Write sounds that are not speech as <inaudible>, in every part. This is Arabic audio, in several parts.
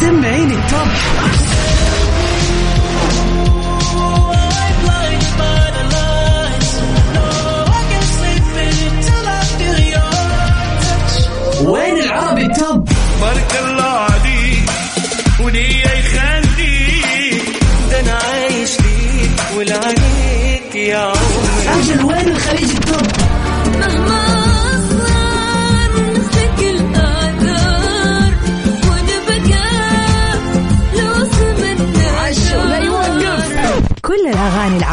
سمعيني التوب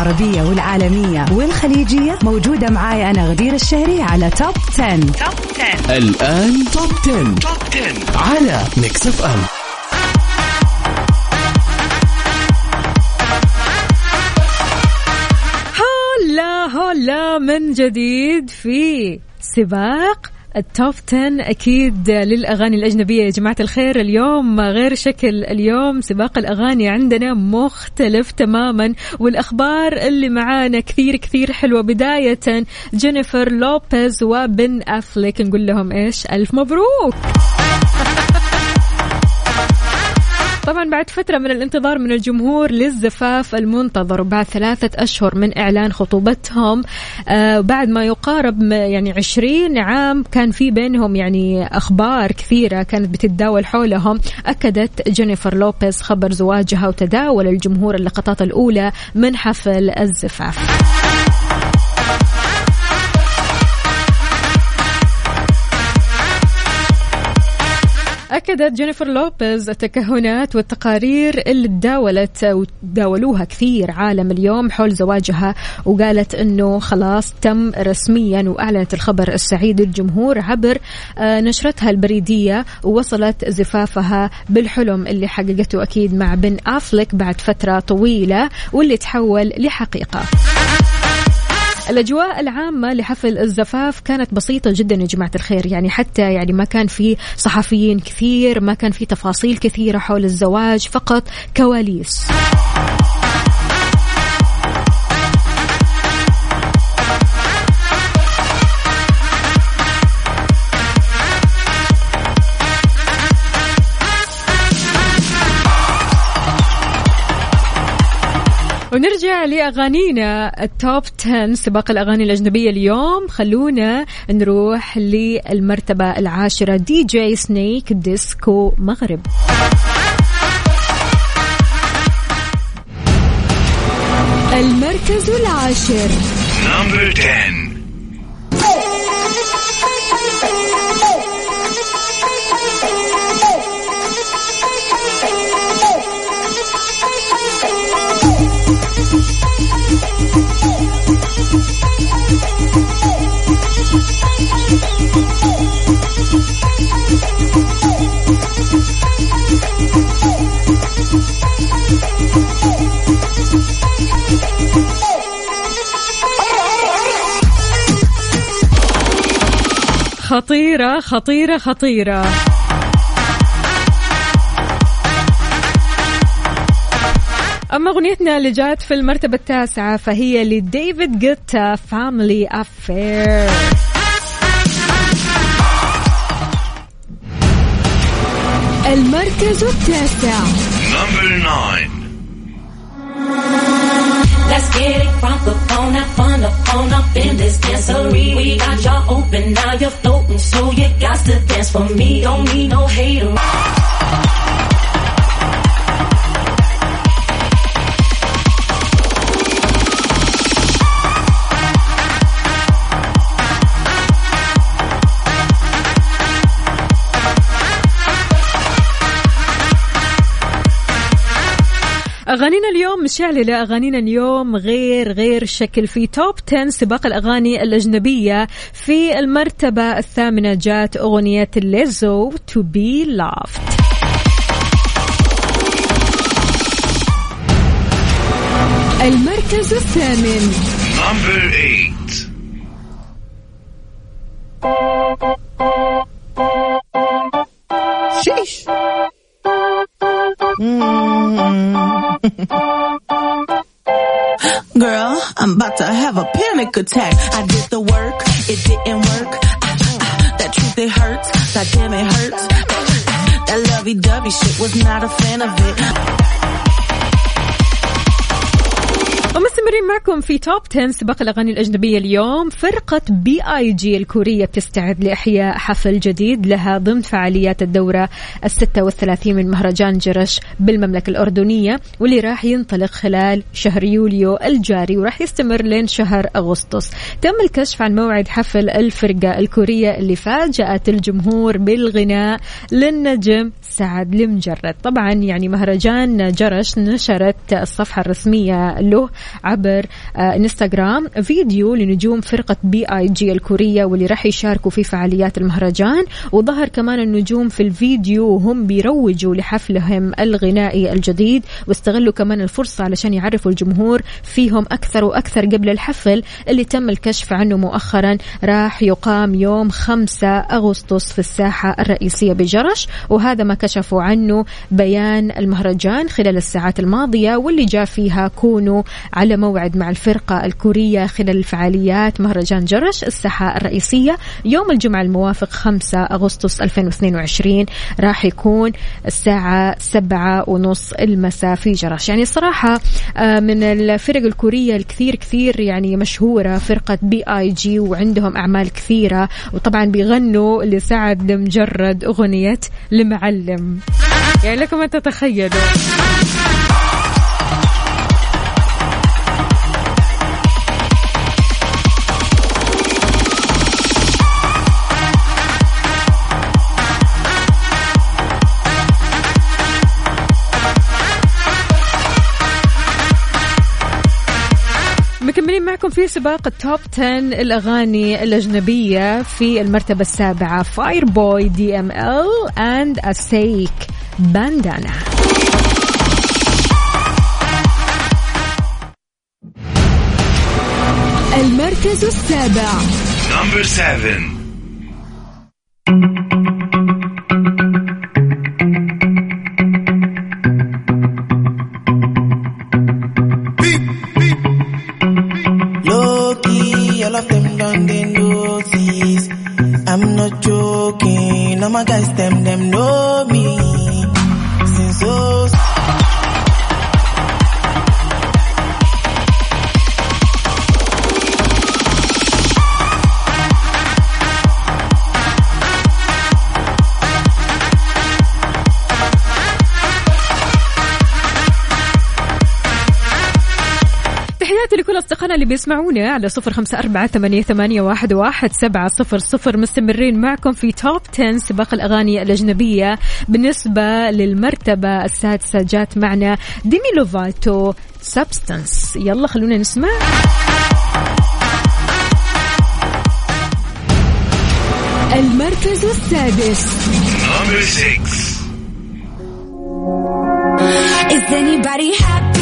العربية والعالمية والخليجية موجودة معاي أنا غدير الشهري على top 10. top 10 الآن top 10. top 10 على Mix FM هلا هلا من جديد في سباق ال top 10 أكيد للأغاني الأجنبية يا جماعة الخير. اليوم غير شكل. اليوم سباق الأغاني عندنا مختلف تماما والأخبار اللي معانا كثير كثير حلوة. بداية جينيفر لوبيز وبن أفليك. نقول لهم إيش؟ ألف مبروك. طبعا بعد فترة من الانتظار من الجمهور للزفاف المنتظر وبعد ثلاثة أشهر من إعلان خطوبتهم آه بعد ما يقارب يعني عشرين عام كان في بينهم يعني أخبار كثيرة كانت بتتداول حولهم. أكدت جينيفر لوبيز خبر زواجها وتداول الجمهور اللقطات الأولى من حفل الزفاف. أكدت جينيفر لوبيز التكهنات والتقارير اللي تداولت وتداولوها كثير عالم اليوم حول زواجها وقالت أنه خلاص تم رسميا وأعلنت الخبر السعيد للجمهور عبر آه، نشرتها البريدية ووصلت زفافها بالحلم اللي حققته أكيد مع بن أفلك بعد فترة طويلة واللي تحول لحقيقة. الأجواء العامة لحفل الزفاف كانت بسيطة جدا يا جماعة الخير. يعني حتى يعني ما كان في صحفيين كثير ما كان في تفاصيل كثيرة حول الزواج فقط كواليس. ونرجع لأغانينا. ال top 10 سباق الأغاني الأجنبية اليوم. خلونا نروح للمرتبة العاشرة. DJ Snake Disco Maghreb. المركز العاشر. number 10 خطيرة خطيرة خطيرة. أما أغنيتنا اللي جات في المرتبة التاسعة فهي لديفيد جيتا Family Affair المركز التاسع. number 9 Let's get it from the phone, have fun up on up in this dancery. We got y'all open, now you're floating, so you got to dance for me. Don't need no hater. أغانينا اليوم مشعللة أغانينا اليوم غير غير شكل. في توب 10 سباق الأغاني الأجنبية في المرتبة الثامنة جات أغنية ليزو To Be Loved. المركز الثامن. Attack. I did the work, it didn't work. That truth it hurts, goddamn it hurts. That lovey-dovey shit was not a fan of it. ومستمرين معكم في top 10 سباق الأغاني الأجنبية اليوم. فرقة B.I.G الكورية بتستعد لإحياء حفل جديد لها ضمن فعاليات الدورة ال 36 من مهرجان جرش بالمملكة الأردنية واللي راح ينطلق خلال شهر يوليو الجاري وراح يستمر لين شهر أغسطس. تم الكشف عن موعد حفل الفرقة الكورية اللي فاجأت الجمهور بالغناء للنجم سعد لمجرد. طبعا يعني مهرجان جرش نشرت الصفحة الرسمية له عبر آه، انستغرام فيديو لنجوم فرقة B.I.G الكورية واللي راح يشاركوا في فعاليات المهرجان. وظهر كمان النجوم في الفيديو وهم بيروجوا لحفلهم الغنائي الجديد واستغلوا كمان الفرصة علشان يعرفوا الجمهور فيهم أكثر وأكثر قبل الحفل اللي تم الكشف عنه مؤخرا. راح يقام يوم 5 أغسطس في الساحة الرئيسية بجرش وهذا ما كشفوا عنه بيان المهرجان خلال الساعات الماضية واللي جاء فيها كونوا على موعد مع الفرقة الكورية خلال الفعاليات. مهرجان جرش الساحة الرئيسية. يوم الجمعة الموافق 5 أغسطس 2022 راح يكون الساعة سبعة ونص المساء في جرش. يعني صراحة آه، من الفرق الكورية الكثير كثير يعني مشهورة فرقة B.I.G وعندهم أعمال كثيرة. وطبعا بيغنوا لسعد لمجرد أغنية لمعلم. يعني لكم أن تتخيلوا. مكملين معكم في سباق ال top 10 الأغاني الأجنبية في المرتبة السابعة Fireboy DML and Asake باندانا المركز السابع Number 7. Notice. I'm not joking, all my guys them them أصدقائنا اللي بيسمعونا على صفر خمسة أربعة ثمانية, ثمانية واحد, واحد سبعة صفر صفر. مستمرين معكم في Top 10 سباق الأغاني الأجنبية. بالنسبة للمرتبة السادسة جات معنا ديمي لوفاتو Substance يلا خلونا نسمع. المركز السادس. Number 6. Is anybody happy?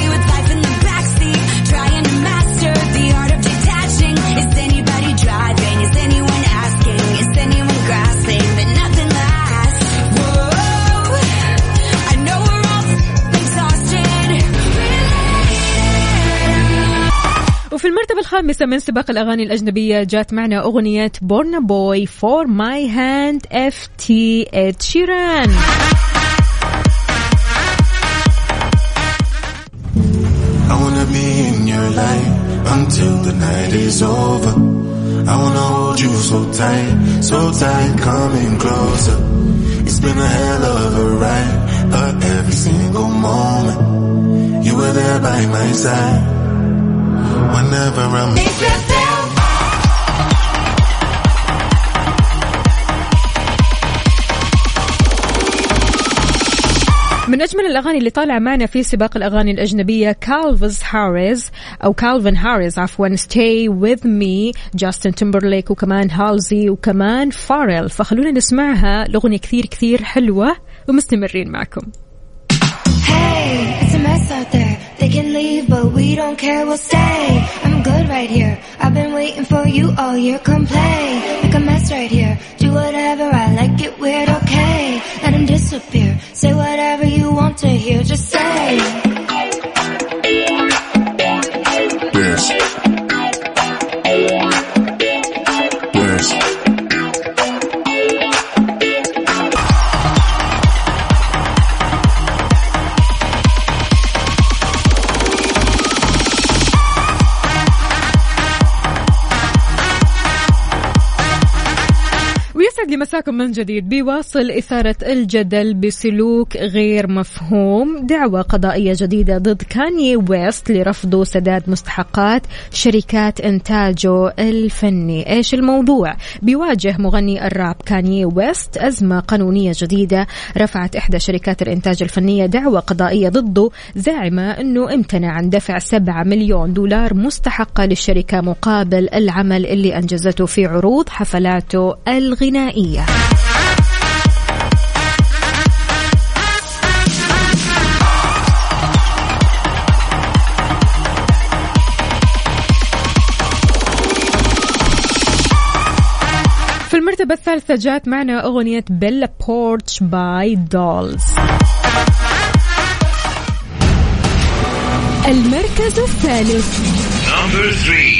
وفي المرتبة الخامسة من سباق الأغاني الأجنبية جات معنا أغنية بورنا بوي For My Hand ft اد شيران I wanna be in your life until the night is over. I wanna hold you so tight, so tight, coming closer. It's been a hell of a ride, but every single moment you were there by my side. Whenever I'm من أجمل الأغاني اللي طالعة معنا في سباق الأغاني الأجنبية كالفز هاريز أو كالفن هاريز عفوا Stay With Me جاستن تيمبرليك وكمان هالزي وكمان فارل فخلونا نسمعها الأغنية كثير كثير حلوة ومستمرين معكم Hey, it's a mess out there. They can leave, but we don't care. We'll stay. I'm good right here. I've been waiting for you all year. Come play. Make a mess right here. Do whatever I like. Get weird, okay? Let him disappear. Say whatever you want to hear. Just say. مساكم من جديد. بيواصل إثارة الجدل بسلوك غير مفهوم. دعوة قضائية جديدة ضد كاني ويست لرفضه سداد مستحقات شركات إنتاجه الفني. إيش الموضوع؟ بيواجه مغني الراب كاني ويست أزمة قانونية جديدة رفعت إحدى شركات الإنتاج الفنية دعوة قضائية ضده زاعمة أنه امتنع عن دفع 7 مليون دولار مستحقة للشركة مقابل العمل اللي أنجزته في عروض حفلاته الغنائية. في المرتبة الثالثة جات معنا أغنية بيلا بورتش باي دولز المركز الثالث. Number three.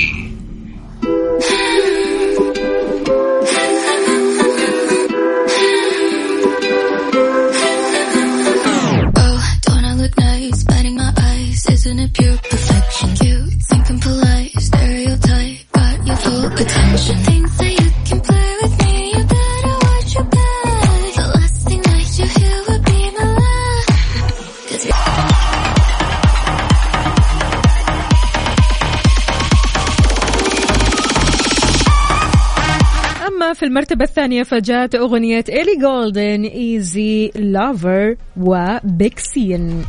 المرتبة الثانية فجاءت أغنية إيلي جولدينج Easy Lover وبيج شون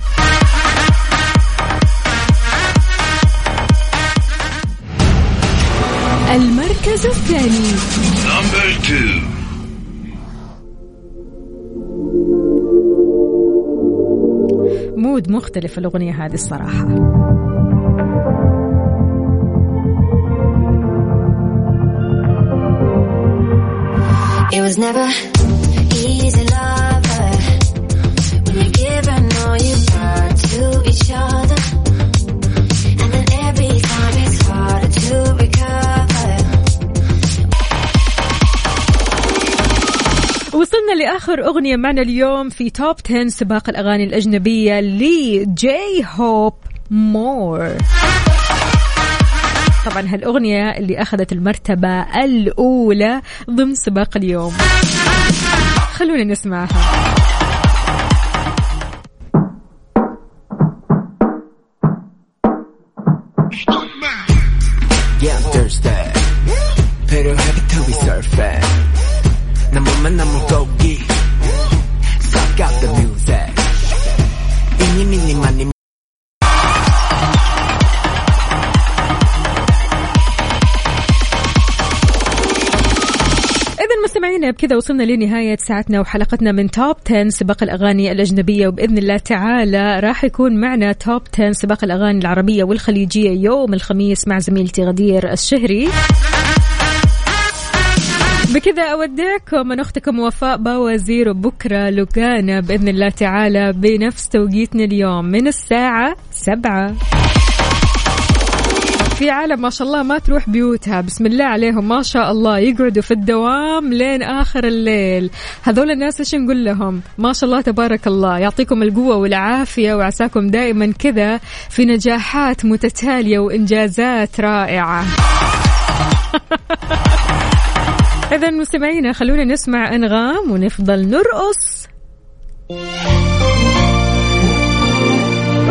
المركز الثاني. Number two. mood مختلف الأغنية هذه الصراحة. It was never easy, lover. When you give and all you got to each other. And then every time it's harder to recover. وصلنا لآخر أغنية معنا اليوم في توب 10 سباق الأغاني الأجنبية لجي هوب مور طبعا هالأغنية اللي أخذت المرتبة الأولى ضمن سباق اليوم خلونا نسمعها Yeah, I'm thirsty. 필요하게 to be surfing. 난 몸만 난 물고기. Suck out the music. 이니 미니 마니 إذا مستمعينا بكذا وصلنا لنهاية ساعتنا وحلقتنا من توب 10 سباق الأغاني الأجنبية. وبإذن الله تعالى راح يكون معنا توب 10 سباق الأغاني العربية والخليجية يوم الخميس مع زميلتي غدير الشهري. بكذا أودعكم من أختكم وفاء باوزير وبكرة لقانا بإذن الله تعالى بنفس توقيتنا اليوم من الساعة سبعة. في عالم ما شاء الله ما تروح بيوتها. بسم الله عليهم. ما شاء الله. يقعدوا في الدوام لين آخر الليل. هذول الناس إيش نقول لهم؟ ما شاء الله تبارك الله. يعطيكم القوة والعافية وعساكم دائما كذا في نجاحات متتالية وإنجازات رائعة. <laughs> إذا مستمعينا خلونا نسمع أنغام ونفضل نرقص.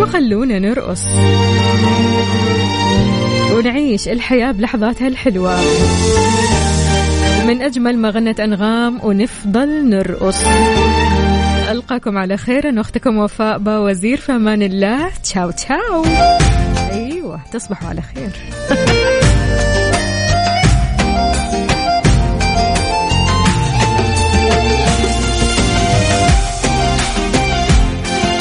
وخلونا نرقص. ونعيش الحياة بلحظاتها الحلوة. من أجمل ما غنت أنغام ونفضل نرقص. ألقاكم على خير أنا أختكم وفاء باوزير في أمان الله. تشاو تشاو. أيوة تصبحوا على خير.